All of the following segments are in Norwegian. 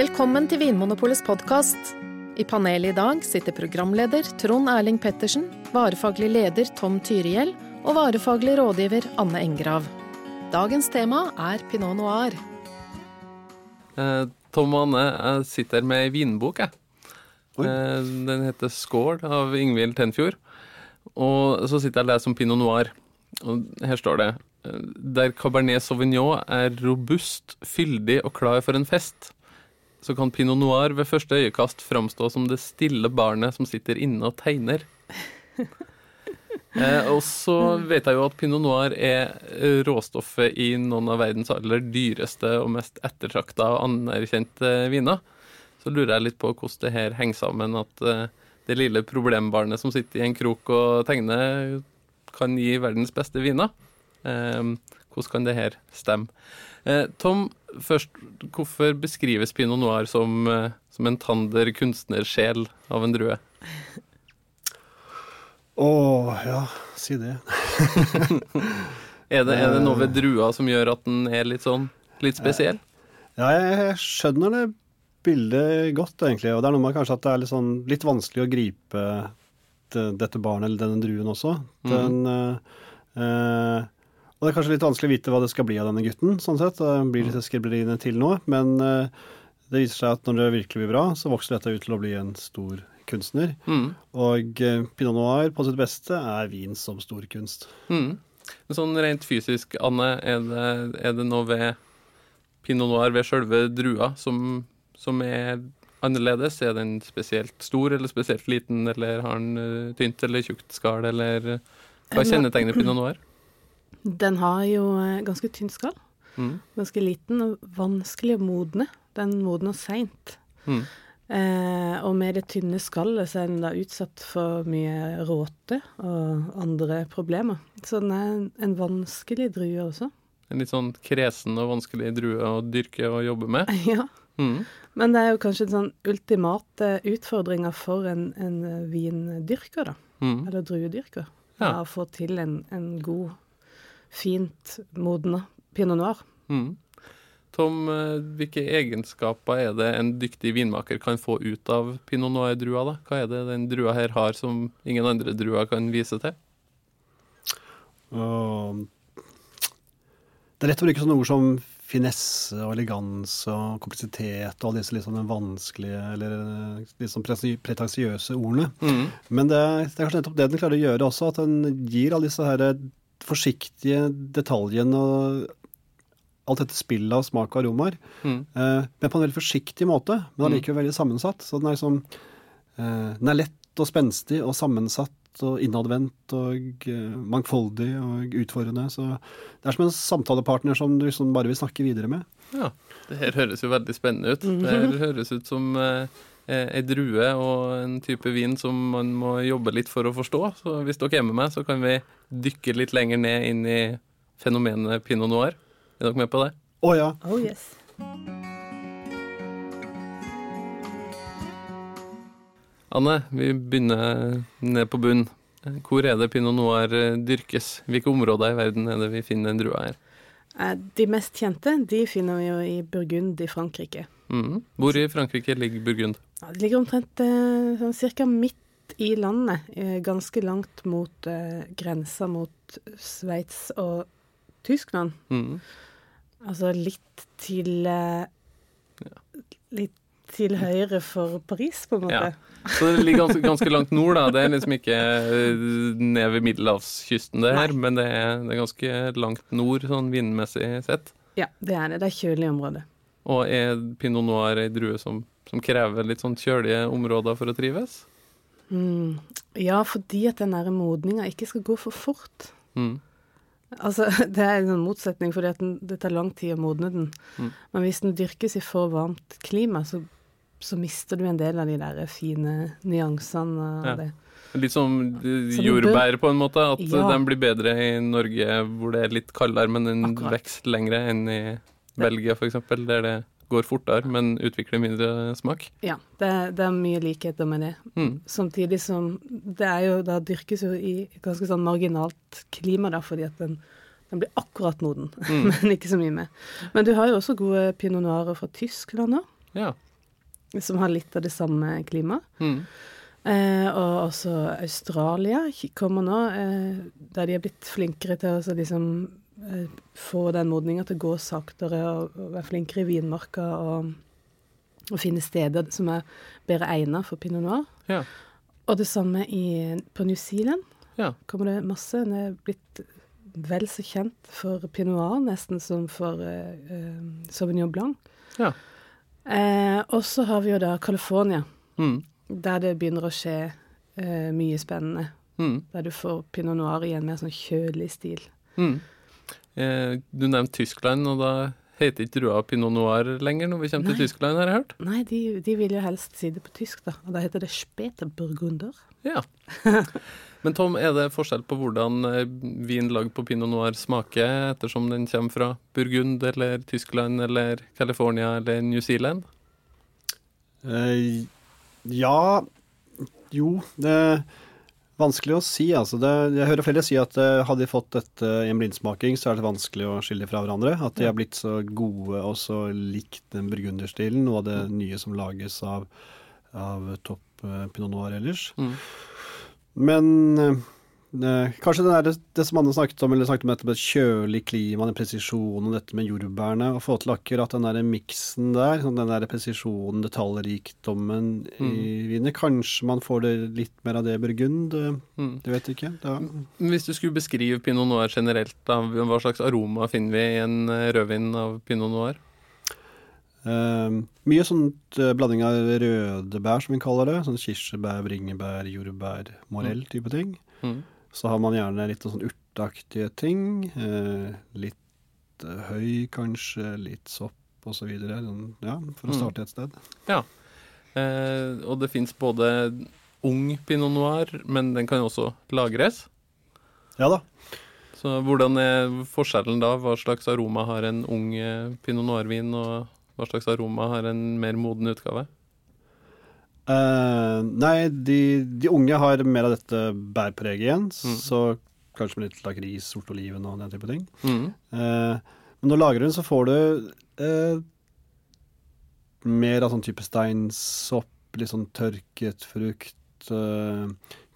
Velkommen til Vinmonopolets podkast. I panelet i dag sitter programleder Trond Erling Pettersen, varefaglig leder Tom Tyrihjell og varefaglig rådgiver Anne Engrav. Dagens tema er pinot noir. Eh, Tom og Anne, jeg sitter med ei vinbok, jeg. Eh, den heter Skål av Ingvild Tenfjord. Og så sitter jeg og leser om pinot noir. Og her står det Der Cabernet Sauvignon er robust, fyldig og klar for en fest, så kan pinot noir ved første øyekast framstå som det stille barnet som sitter inne og tegner. Eh, og så vet jeg jo at pinot noir er råstoffet i noen av verdens aller dyreste og mest ettertrakta og anerkjente viner. Så lurer jeg litt på hvordan det her henger sammen, at eh, det lille problembarnet som sitter i en krok og tegner, kan gi verdens beste viner. Eh, hvordan kan det her stemme? Eh, Tom, først, hvorfor beskrives pinot noir som, eh, som en tander kunstnersjel av en drue? Å, ja, si det. Er det, er det noe ved drua som gjør at den er litt sånn litt spesiell? Ja, jeg, skjønner det bildet godt, egentlig. Og det er noe med kanskje at det er litt, sånn, litt vanskelig å gripe dette barnet eller denne druen også. Den, eh, eh, og det er kanskje litt vanskelig å vite hva det skal bli av denne gutten, sånn sett. Det blir litt skribleriene til noe. Men eh, det viser seg at når det virkelig blir bra, så vokser dette ut til å bli en stor kunstner. Mm. Og eh, pinot noir på sitt beste er vin som stor kunst. Mm. Sånn rent fysisk, Anne, er det, er det noe ved pinot noir, ved sjølve drua, som, som er annerledes? Er den spesielt stor eller spesielt liten, eller har den eh, tynt eller tjukt skall, eller hva kjennetegner pinot noir? Den har jo eh, ganske tynt skall. Mm. Ganske liten og vanskelig å modne. Den modner seint. Mm. Eh, og med det tynne skallet så er den da utsatt for mye råte og andre problemer. Så den er en, en vanskelig drue også. En litt sånn kresen og vanskelig drue å dyrke og jobbe med. ja. Mm. Men det er jo kanskje en sånn ultimate utfordringa for en, en vindyrker, da. Mm. Eller druedyrker. Ja. Å få til en, en god, fint modne pinot noir. Mm. Tom, eh, hvilke egenskaper er det en dyktig vinmaker kan få ut av pinot noir-drua? da? Hva er det den drua her har som ingen andre druer kan vise til? Det er lett å bruke sånne ord som finesse og eleganse og kompleksitet og alle disse litt sånn vanskelige eller eh, litt sånn pretensiøse ordene. Mm. Men det, er- det er kanskje nettopp det den klarer å gjøre også, at den gir alle disse her forsiktige detaljene og alt dette spillet av smak og aromaer, Mm. eh, men på en veldig forsiktig måte, men Mm. allikevel veldig sammensatt. Så den er liksom eh, Den er lett og spenstig og sammensatt og innadvendt og uh, mangfoldig og utfordrende. Så det er som en samtalepartner som du liksom bare vil snakke videre med. Ja, det her høres jo veldig spennende ut. Det her høres ut som eh, ei drue og en type vin som man må jobbe litt for å forstå. Så hvis dere er med meg, så kan vi dykke litt lenger ned inn i fenomenet pinot noir. Er dere med på det? Å ja. Oh yes. Anne, vi begynner ned på bunn. Hvor er det pinot noir eh, dyrkes? Hvilke områder i verden er det vi finner den drua her? Eh, De mest kjente de finner vi jo i Burgund i Frankrike. Mm. Hvor i Frankrike ligger Burgund? Ja, det ligger omtrent eh, sånn cirka midt i landet, eh, ganske langt mot eh, grensa mot Sveits og Tyskland. Mm. Altså litt til eh, Litt til høyre for Paris, på en måte. Ja. Så det ligger ganske, ganske langt nord, da. Det er liksom ikke ned ved middelhavskysten, det her, men det er, det er ganske langt nord, sånn vindmessig sett. Ja, det er det. Det er kjølig område. Og er pinot noir ei drue som, som krever litt sånn kjølige områder for å trives? Mm. Ja, fordi at den nære modninga ikke skal gå for fort. Mm. Altså, Det er en sånn motsetning, fordi at den, det tar lang tid å modne den. Mm. Men hvis den dyrkes i for varmt klima, så, så mister du en del av de der fine nyansene av Ja. det. Litt som jordbær, på en måte. At Ja. den blir bedre i Norge hvor det er litt kaldere, men den Akkurat. vokser lengre enn i Belgia, f.eks., der det går fortere, men utvikler mindre smak. Ja, det, det er mye likheter med det. Mm. Samtidig som det er jo, da dyrkes jo i ganske sånn marginalt klima, da, fordi at den Den blir akkurat moden, men ikke så mye mer. Men du har jo også gode pinot noirer fra Tyskland nå, Ja. som har litt av det samme klimaet. Mm. Eh, og også Australia kommer nå, eh, der de er blitt flinkere til å liksom få den modninga til å gå saktere og, og være flinkere i vinmarka og, og finne steder som er bedre egnet for pinot noir. Ja. Og det samme i, på New Zealand ja. kommer det masse. Den er blitt vel så kjent for pinot noir nesten som for eh, eh, Sauvignon Blanc. Ja. Eh, og så har vi jo da California, Mm. der det begynner å skje eh, mye spennende. Mm. Der du får pinot noir i en mer sånn kjølig stil. Mm. Eh, du nevnte Tyskland, og da heter ikke drua pinot noir lenger når vi kommer Nei. til Tyskland, har jeg hørt? Nei, de, de vil jo helst si det på tysk, da. Og da heter det Späterburgunder. Ja. Men Tom, er det forskjell på hvordan eh, vin lagd på pinot noir smaker, ettersom den kommer fra Burgund eller Tyskland eller California eller New Zealand? Eh, ja Jo, det vanskelig å si. Altså. Det, jeg hører flere si at eh, hadde de fått dette i en blindsmaking, så er det vanskelig å skille fra hverandre. At de har blitt så gode og så likt den burgunderstilen, noe av det nye som lages av, av topp eh, pinot noir ellers. Mm. Men eh, kanskje det, der, det som Anne snakket om, eller snakket om dette med kjølig klima, den presisjonen, dette med jordbærene, å få til akkurat den der miksen der, sånn den der presisjonen, detaljrikdommen i vinet. Kanskje man får det litt mer av det i Burgund, eh, Mm. det vet jeg ikke. Er, Hvis du skulle beskrive pinot noir generelt, da, hva slags aroma finner vi i en eh, rødvin av pinot noir? Uh, mye sånt uh, blanding av røde bær, som vi kaller det. Sånn kirsebær, bringebær, jordbær, morell type ting. Mm. Så har man gjerne litt sånn urteaktige ting. Eh, litt eh, høy, kanskje. Litt sopp osv. Sånn, ja, for å Mm. starte et sted. Ja. Eh, og det fins både ung pinot noir, men den kan også lagres. Ja da. Så hvordan er forskjellen da? Hva slags aroma har en ung pinot noir-vin, og hva slags aroma har en mer moden utgave? Eh, nei, de, de unge har mer av dette bærpreget igjen. Mm. Så kanskje med litt lakris, sort oliven og den type ting. Mm. Eh, men når du lager den, så får du eh, mer av sånn type steinsopp, litt sånn tørket frukt,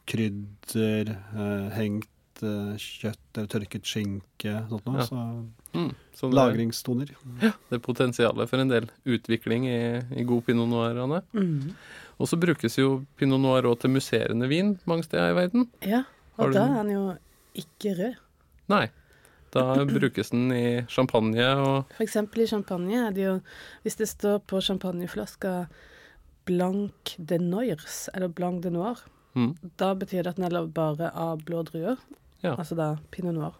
krydder, eh, hengt kjøtt eller tørket skinke, sånt noe. Ja. Så Mm. Så det, lagringstoner. det er potensialet for en del utvikling i, i god pinot noir, Mm. Og så brukes jo pinot noir òg til musserende vin mange steder i verden. Ja, og da er den jo ikke rød. Nei. Da brukes den i champagne og For eksempel i champagne er det jo Hvis det står på champagneflaska Blanc de noirs, eller Blanc de Noir, mm. da betyr det at den er lagd bare av blå druer. Ja. Altså da pinot noir.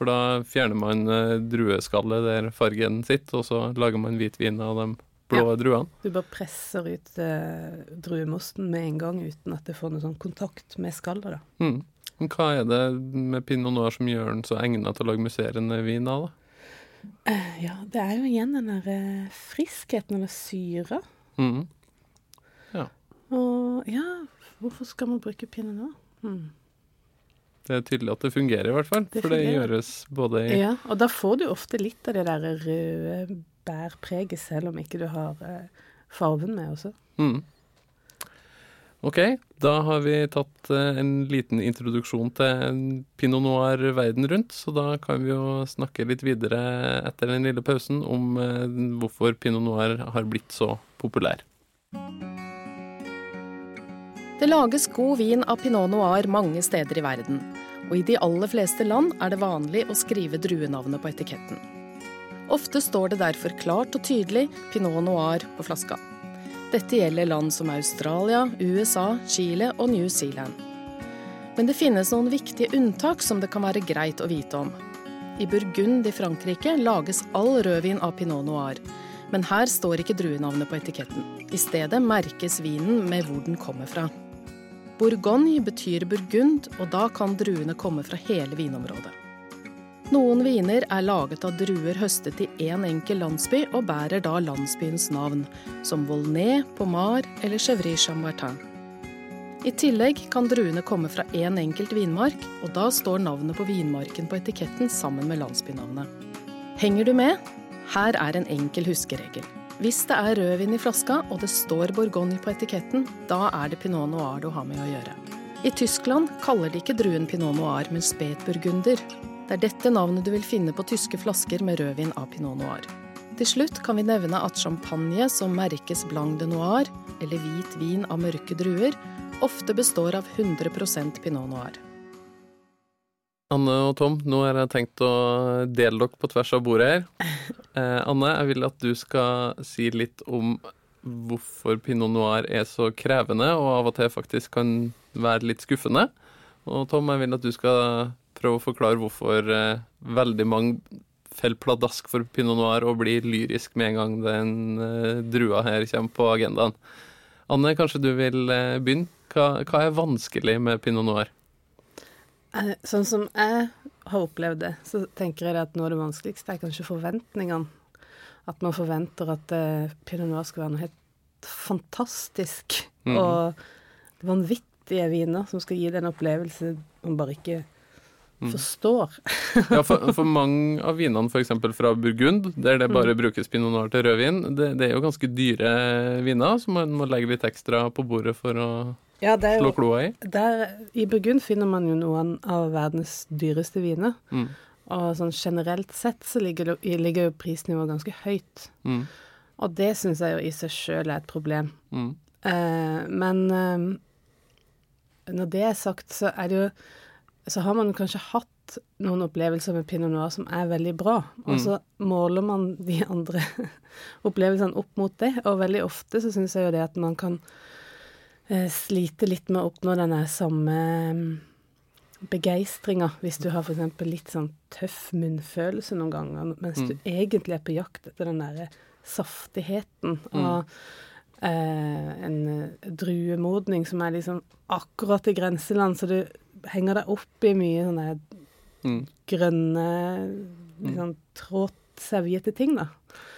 For da fjerner man eh, drueskallet der fargen sitter, og så lager man hvitvin av de blå druene. Du bare presser ut eh, druemosten med en gang uten at det får noe sånn kontakt med skallet. da. Mm. Hva er det med pinot noir som gjør den så egnet til å lage musserende vin av, da? Uh, ja, det er jo igjen den der eh, friskheten eller syra. Mm. Og ja, hvorfor skal man bruke pinot noir? Hmm. Det er tydelig at det fungerer, i hvert fall. Det for det gjøres både i Ja, og da får du ofte litt av det der røde bærpreget, selv om ikke du har eh, farven med også. mm. OK, da har vi tatt eh, en liten introduksjon til pinot noir verden rundt, så da kan vi jo snakke litt videre etter den lille pausen om eh, hvorfor pinot noir har blitt så populær. Det lages god vin av pinot noir mange steder i verden, og i de aller fleste land er det vanlig å skrive druenavnet på etiketten. Ofte står det derfor klart og tydelig pinot noir på flaska. Dette gjelder land som Australia, USA, Chile og New Zealand. Men det finnes noen viktige unntak som det kan være greit å vite om. I Burgund i Frankrike lages all rødvin av pinot noir, men her står ikke druenavnet på etiketten. I stedet merkes vinen med hvor den kommer fra. Bourgogne betyr Burgund, og da kan druene komme fra hele vinområdet. Noen viner er laget av druer høstet i én enkel landsby og bærer da landsbyens navn, som Volnay, Pomar eller Chevry Chambertin. I tillegg kan druene komme fra én en enkelt vinmark, og da står navnet på vinmarken på etiketten sammen med landsbynavnet. Henger du med? Her er en enkel huskeregel. Hvis det er rødvin i flaska og det står Bourgogne på etiketten, da er det pinot noir du har med å gjøre. I Tyskland kaller de ikke druen pinot noir, men spetburgunder. Det er dette navnet du vil finne på tyske flasker med rødvin av pinot noir. Til slutt kan vi nevne at champagne som merkes blanc de noir, eller hvit vin av mørke druer, ofte består av 100% pinot noir. Anne og Tom, nå har jeg tenkt å dele dere på tvers av bordet her. Eh, Anne, jeg vil at du skal si litt om hvorfor pinot noir er så krevende, og av og til faktisk kan være litt skuffende. Og Tom, jeg vil at du skal prøve å forklare hvorfor eh, veldig mange faller pladask for pinot noir og blir lyrisk med en gang den eh, drua her kommer på agendaen. Anne, kanskje du vil eh, begynne? Hva, hva er vanskelig med pinot noir? Eh, Sånn som jeg har opplevd det, så tenker jeg at noe av det vanskeligste er kanskje forventningene. At man forventer at uh, pinot noir skal være noe helt fantastisk Mhm. og vanvittige viner som skal gi den opplevelse man bare ikke Mhm. forstår. Ja, for, for mange av vinene f.eks. fra Burgund, der det Mm. bare brukes pinot noir til rødvin, det, det er jo ganske dyre viner, så man må legge litt ekstra på bordet for å Ja, er slå kloa i. der, I Burgund finner man jo noen av verdens dyreste viner. Mm. Og sånn generelt sett så ligger, ligger jo prisnivået ganske høyt. Mm. Og det syns jeg jo i seg sjøl er et problem. Mm. Eh, men eh, når det er sagt, så er det jo Så har man kanskje hatt noen opplevelser med pinot noir som er veldig bra, og Mm. så måler man de andre opplevelsene opp mot det. Og veldig ofte så syns jeg jo det at man kan eh, slite litt med å oppnå denne samme mm, begeistringa hvis du har f.eks. litt sånn tøff munnfølelse noen ganger, mens du Mm. egentlig er på jakt etter den derre saftigheten Mm. og eh, en eh, druemodning som er liksom akkurat i grenseland, så du henger deg opp i mye sånne Mm. grønne, liksom trådserviette ting, da.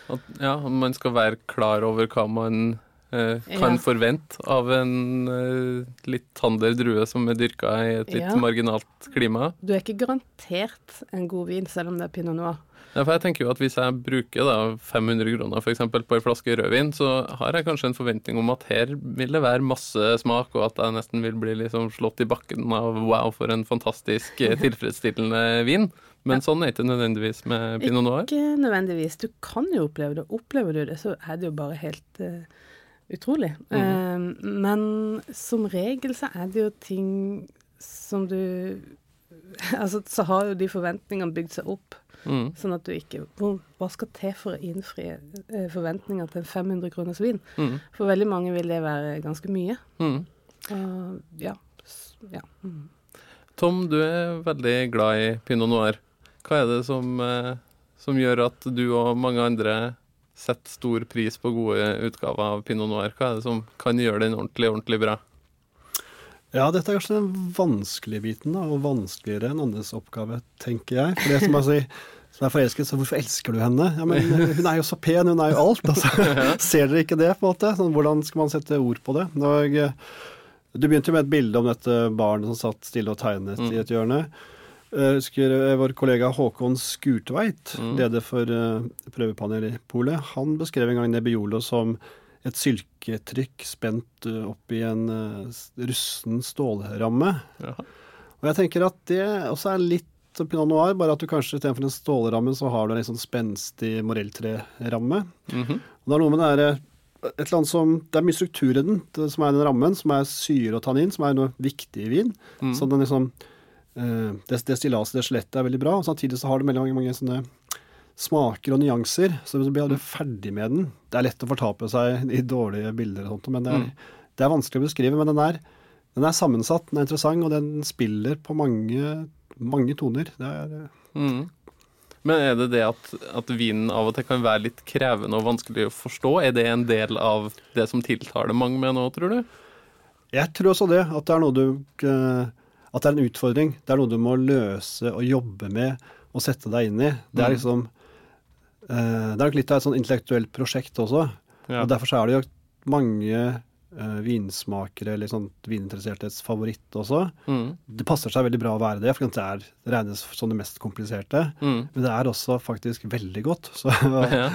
At, ja, man skal være klar over hva man kan Ja. forvente av en eh, litt tander drue som er dyrka i et litt Ja. marginalt klima. Du er ikke garantert en god vin, selv om det er pinot noir. Ja, for jeg tenker jo at Hvis jeg bruker da 500 kroner for eksempel, på en flaske rødvin, så har jeg kanskje en forventning om at her vil det være masse smak, og at jeg nesten vil bli liksom slått i bakken av wow, for en fantastisk eh, tilfredsstillende vin. Men sånn er det ikke nødvendigvis med pinot noir. Ikke nødvendigvis. Du kan jo oppleve det. Opplever du det, så er det jo bare helt eh, utrolig. Eh, men som regel så er det jo ting som du Altså, så har jo de forventningene bygd seg opp, Mm, sånn at du ikke hvor, Hva skal til for å innfri eh, forventninger til en 500 kroners vin? mm, For veldig mange vil det være ganske mye. mm. Og ja. ja. Mm. Tom, du er veldig glad i pinot noir. Hva er det som, eh, som gjør at du og mange andre setter stor pris på gode utgaver av pinot noir? Hva er det som kan gjøre den ordentlig, ordentlig bra? Ja, dette er kanskje den vanskelige biten, da, og vanskeligere enn andres oppgave, tenker jeg. For det som jeg sier, som er forelsket, så hvorfor elsker du henne? Ja, men Hun er jo så pen, hun er jo alt. Altså. Ser dere ikke det, på en måte? Sånn, hvordan skal man sette ord på det? Når, eh, du begynte jo med et bilde om dette barnet som satt stille og tegnet Mm. i et hjørne. Jeg husker eh, vår kollega Håkon Skurtveit, Mm. leder for eh, prøvepanelet i Polet, han beskrev en gang Nebbiolo som et silketrykk spent eh, opp i en eh, russen stålramme. Ja. Og jeg tenker at det også er litt som pinot noir, bare at du kanskje istedenfor en stålramme, så har du en litt sånn spenstig morelltreramme. Mhm. Og det er noe med det der, et eller annet som, det er mye struktur i den, det som er den rammen, som er syre og tannin, som er noe viktig i vin. Mm. Så den liksom, eh, det, det stillaset, det skjelettet er veldig bra, og samtidig så har det veldig mange, mange smaker og nyanser, så du blir aldri ferdig med den. Det er lett å fortape seg i dårlige bilder og sånt, men det er, Mm. det er vanskelig å beskrive, men den er, den er sammensatt, den er interessant, og den spiller på mange, mange toner. Det er, Mm. Men er det det at, at vinen av og til kan være litt krevende og vanskelig å forstå? Er det en del av det som tiltaler mange med nå, tror du? Jeg tror også det, at det er noe du eh, At det er en utfordring. Det er noe du må løse og jobbe med og sette deg inn i. Det er Mm. liksom uh, Det er nok litt av et sånn intellektuelt prosjekt også. Ja. Og derfor så er det jo mange uh, vinsmakere eller sånn vininteressertes favoritt også. Mm. Det passer seg veldig bra å være det, for det er regnes som det mest kompliserte. Mm. Men det er også faktisk veldig godt. Så, Ja.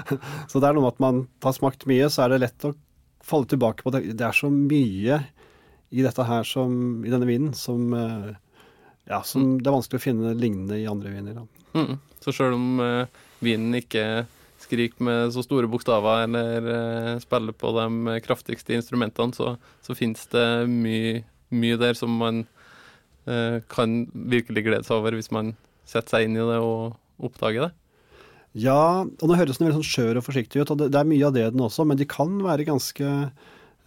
så det er noe med at man har smakt mye, så er det lett å falle tilbake på det. Det er så mye i dette her som, i denne vinen som, eh, ja, som det er vanskelig å finne lignende i andre viner. Mm. Så sjøl om uh, vinen ikke skriker med så store bokstaver eller eh, spiller på de kraftigste instrumentene, så, så finnes det mye, mye der som man eh, kan virkelig glede seg over hvis man setter seg inn i det og oppdager det. Ja, og nå høres den veldig sånn skjør og forsiktig ut, og det, det er mye av det den også, men de kan være ganske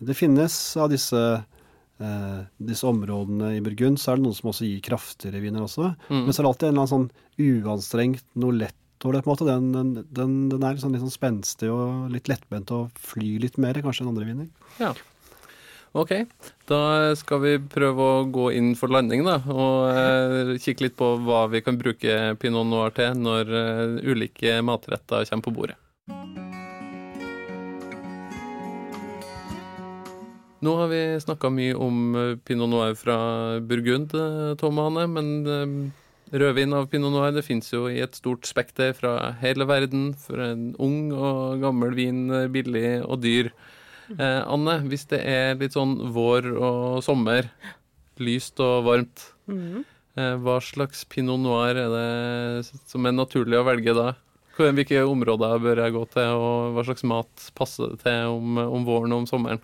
Det finnes av disse, eh, disse områdene i Burgund, så er det noen som også gir kraftigere viner også. Mm. Men så er det alltid en eller annen sånn uanstrengt, noe lett over det, på en måte. Den, den, den, den er liksom litt sånn spenstig og litt lettbent og flyr litt mer kanskje enn andre viner. Ja. OK, da skal vi prøve å gå inn for landing, da. Og eh, kikke litt på hva vi kan bruke pinot noir til når eh, ulike matretter kommer på bordet. Nå har vi snakka mye om eh, pinot noir fra Burgund, eh, Tom Hanne, men eh, rødvin av pinot noir det fins jo i et stort spekter fra hele verden. For en ung og gammel vin, billig og dyr. Eh, Anne, hvis det er litt sånn vår og sommer, lyst og varmt, Mhm. eh, hva slags pinot noir er det som er naturlig å velge da? Hvilke områder bør jeg gå til, og hva slags mat passer det til om, om våren og om sommeren?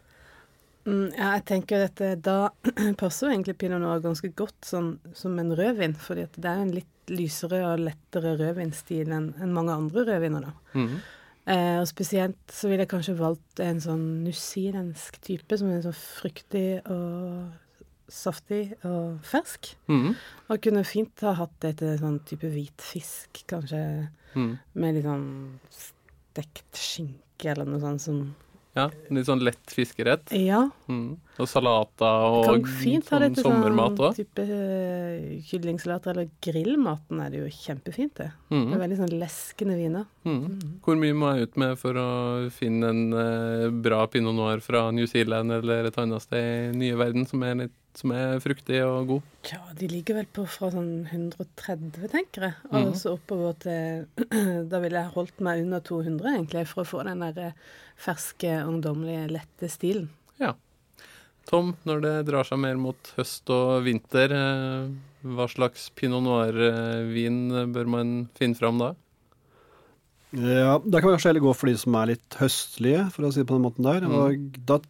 Mm, ja, jeg tenker dette, Da passer jo egentlig pinot noir ganske godt sånn, som en rødvin, fordi det er en litt lysere og lettere rødvinstil enn en mange andre rødviner. da. Mhm. Eh, og spesielt så ville jeg kanskje valgt en sånn nusilensk type, som er sånn fruktig og saftig og fersk. Mhm. Og kunne fint ha hatt det til sånn type hvit fisk, kanskje Mhm. med litt sånn stekt skinke eller noe sånt som Ja, litt sånn lett fiskerett. Ja. Mm. Og salater og fint ha det sånn sommermat sånn òg. type kyllingsalater eller grillmaten er det jo kjempefint. Det Mhm. er veldig sånn leskende viner. Mm. Hvor mye må jeg ut med for å finne en eh, bra pinot noir fra New Zealand eller et annet sted i nye verden som er, litt, som er fruktig og god? Ja, de ligger vel på fra sånn 130, tenker jeg. Og mm -hmm. så oppover til Da ville jeg holdt meg under 200, egentlig, for å få den der eh, ferske, ungdommelige, lette stilen. Ja. Tom, når det drar seg mer mot høst og vinter, eh, hva slags pinot noir-vin bør man finne fram da? Ja, Da kan vi kanskje heller gå for de som er litt høstlige, for å si det på den måten der. Mm. Og da,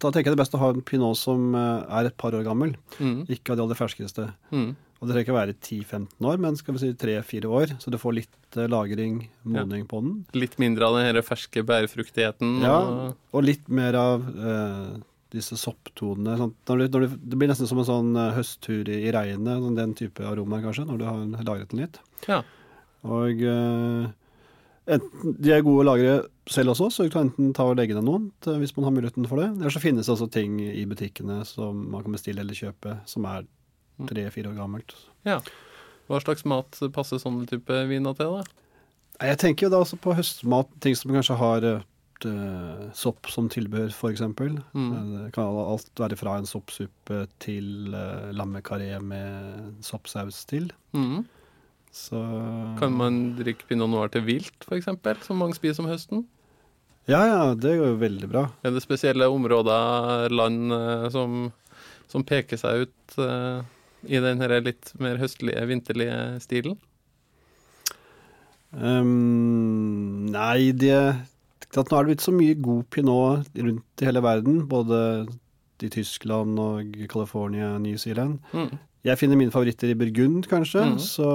da tenker jeg det er best å ha en pinot som eh, er et par år gammel, mm. ikke av de aller ferskeste. Mm. Og det trenger ikke være 10-15 år, men skal vi si 3-4 år, så du får litt eh, lagring, modning på den. Litt mindre av den her ferske bærfruktigheten. Ja, og- og litt mer av eh, disse sopptonene. Sånn, når du, når du, det blir nesten som en sånn eh, høsttur i, i regnet, sånn den type aroma kanskje, når du har lagret den litt. ja. Og eh, de er gode å lagre selv også, så du kan enten ta og legge ned noen hvis man har muligheten for det. Eller så finnes det også ting i butikkene som man kan bestille eller kjøpe, som er tre-fire år gammelt. ja. Hva slags mat passer sånne type viner til, da? Jeg tenker jo da også på høstmat, ting som kanskje har eh, sopp som tilbehør, f.eks. Mm. Det kan alt være fra en soppsuppe til uh, lammekaré med soppsaus til. Mhm. Så Kan man drikke pinot noir til vilt, f.eks., som mange spiser om høsten? Ja, ja, det går jo veldig bra. Er det spesielle områder, land, eh, som, som peker seg ut uh, i den her litt mer høstlige, vinterlige stilen? Um, nei, det Nå er det blitt så mye god pinot rundt i hele verden, både i Tyskland og California, New Zealand. Mm. Jeg finner mine favoritter i Burgund, kanskje, mm. så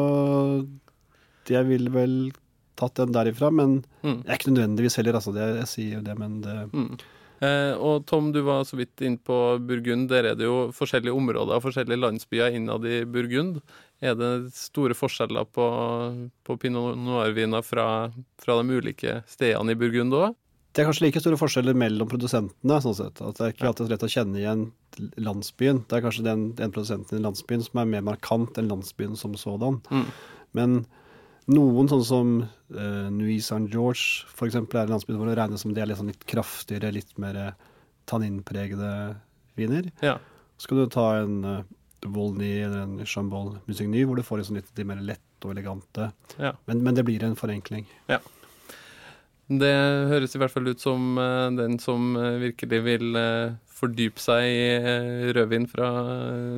jeg ville vel tatt den derifra. Men Mm. jeg er ikke nødvendigvis heller, altså. Det, jeg sier jo det, men det Mm. Eh, og Tom, du var så vidt inn på Burgund. Der er det jo forskjellige områder og forskjellige landsbyer innad i Burgund. Er det store forskjeller på, på pinot noir-viner fra, fra de ulike stedene i Burgund òg? Det er kanskje like store forskjeller mellom produsentene. sånn sett. At Det er ikke alltid lett å kjenne igjen landsbyen. Det er kanskje den, den produsenten i landsbyen som er mer markant enn landsbyen som sådan. Mm. Men noen sånn som uh, Nuit Saint George eksempel, er en landsby hvor det regnes som det er litt, sånn litt kraftigere, litt mer tanninpregede viner. Ja. Så kan du ta en uh, Volny eller en Chambol Musigny, hvor du får liksom litt de mer lette og elegante. Ja. Men, men, det blir en forenkling. Ja. Det høres i hvert fall ut som uh, den som uh, virkelig vil uh, fordype seg i rødvin fra,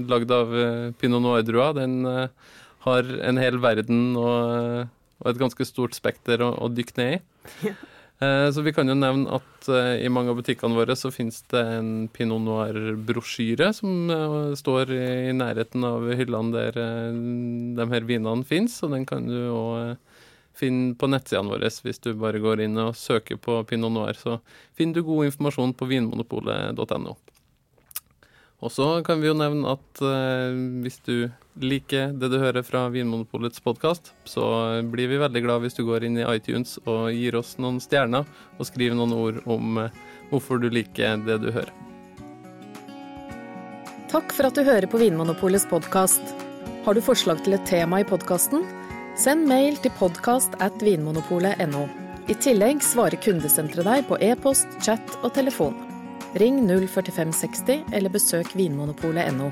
lagd av pinot noir-drua. Den har en hel verden og, og et ganske stort spekter å, å dykke ned i. Ja. Så vi kan jo nevne at i mange av butikkene våre så finnes det en pinot noir-brosjyre som står i nærheten av hyllene der de her vinene finnes, og den kan du òg finne på nettsidene våre hvis du bare går inn og søker på pinot noir. Så finner du god informasjon på vinmonopolet.no. Og så kan vi jo nevne at eh, hvis du liker det du hører fra Vinmonopolets podkast, så blir vi veldig glad hvis du går inn i iTunes og gir oss noen stjerner og skriver noen ord om eh, hvorfor du liker det du hører. Takk for at du hører på Vinmonopolets podkast. Har du forslag til et tema i podkasten? Send mail til podkast at vinmonopolet.no. I tillegg svarer kundesenteret deg på e-post, chat og telefon. Ring 04560 eller besøk vinmonopolet.no.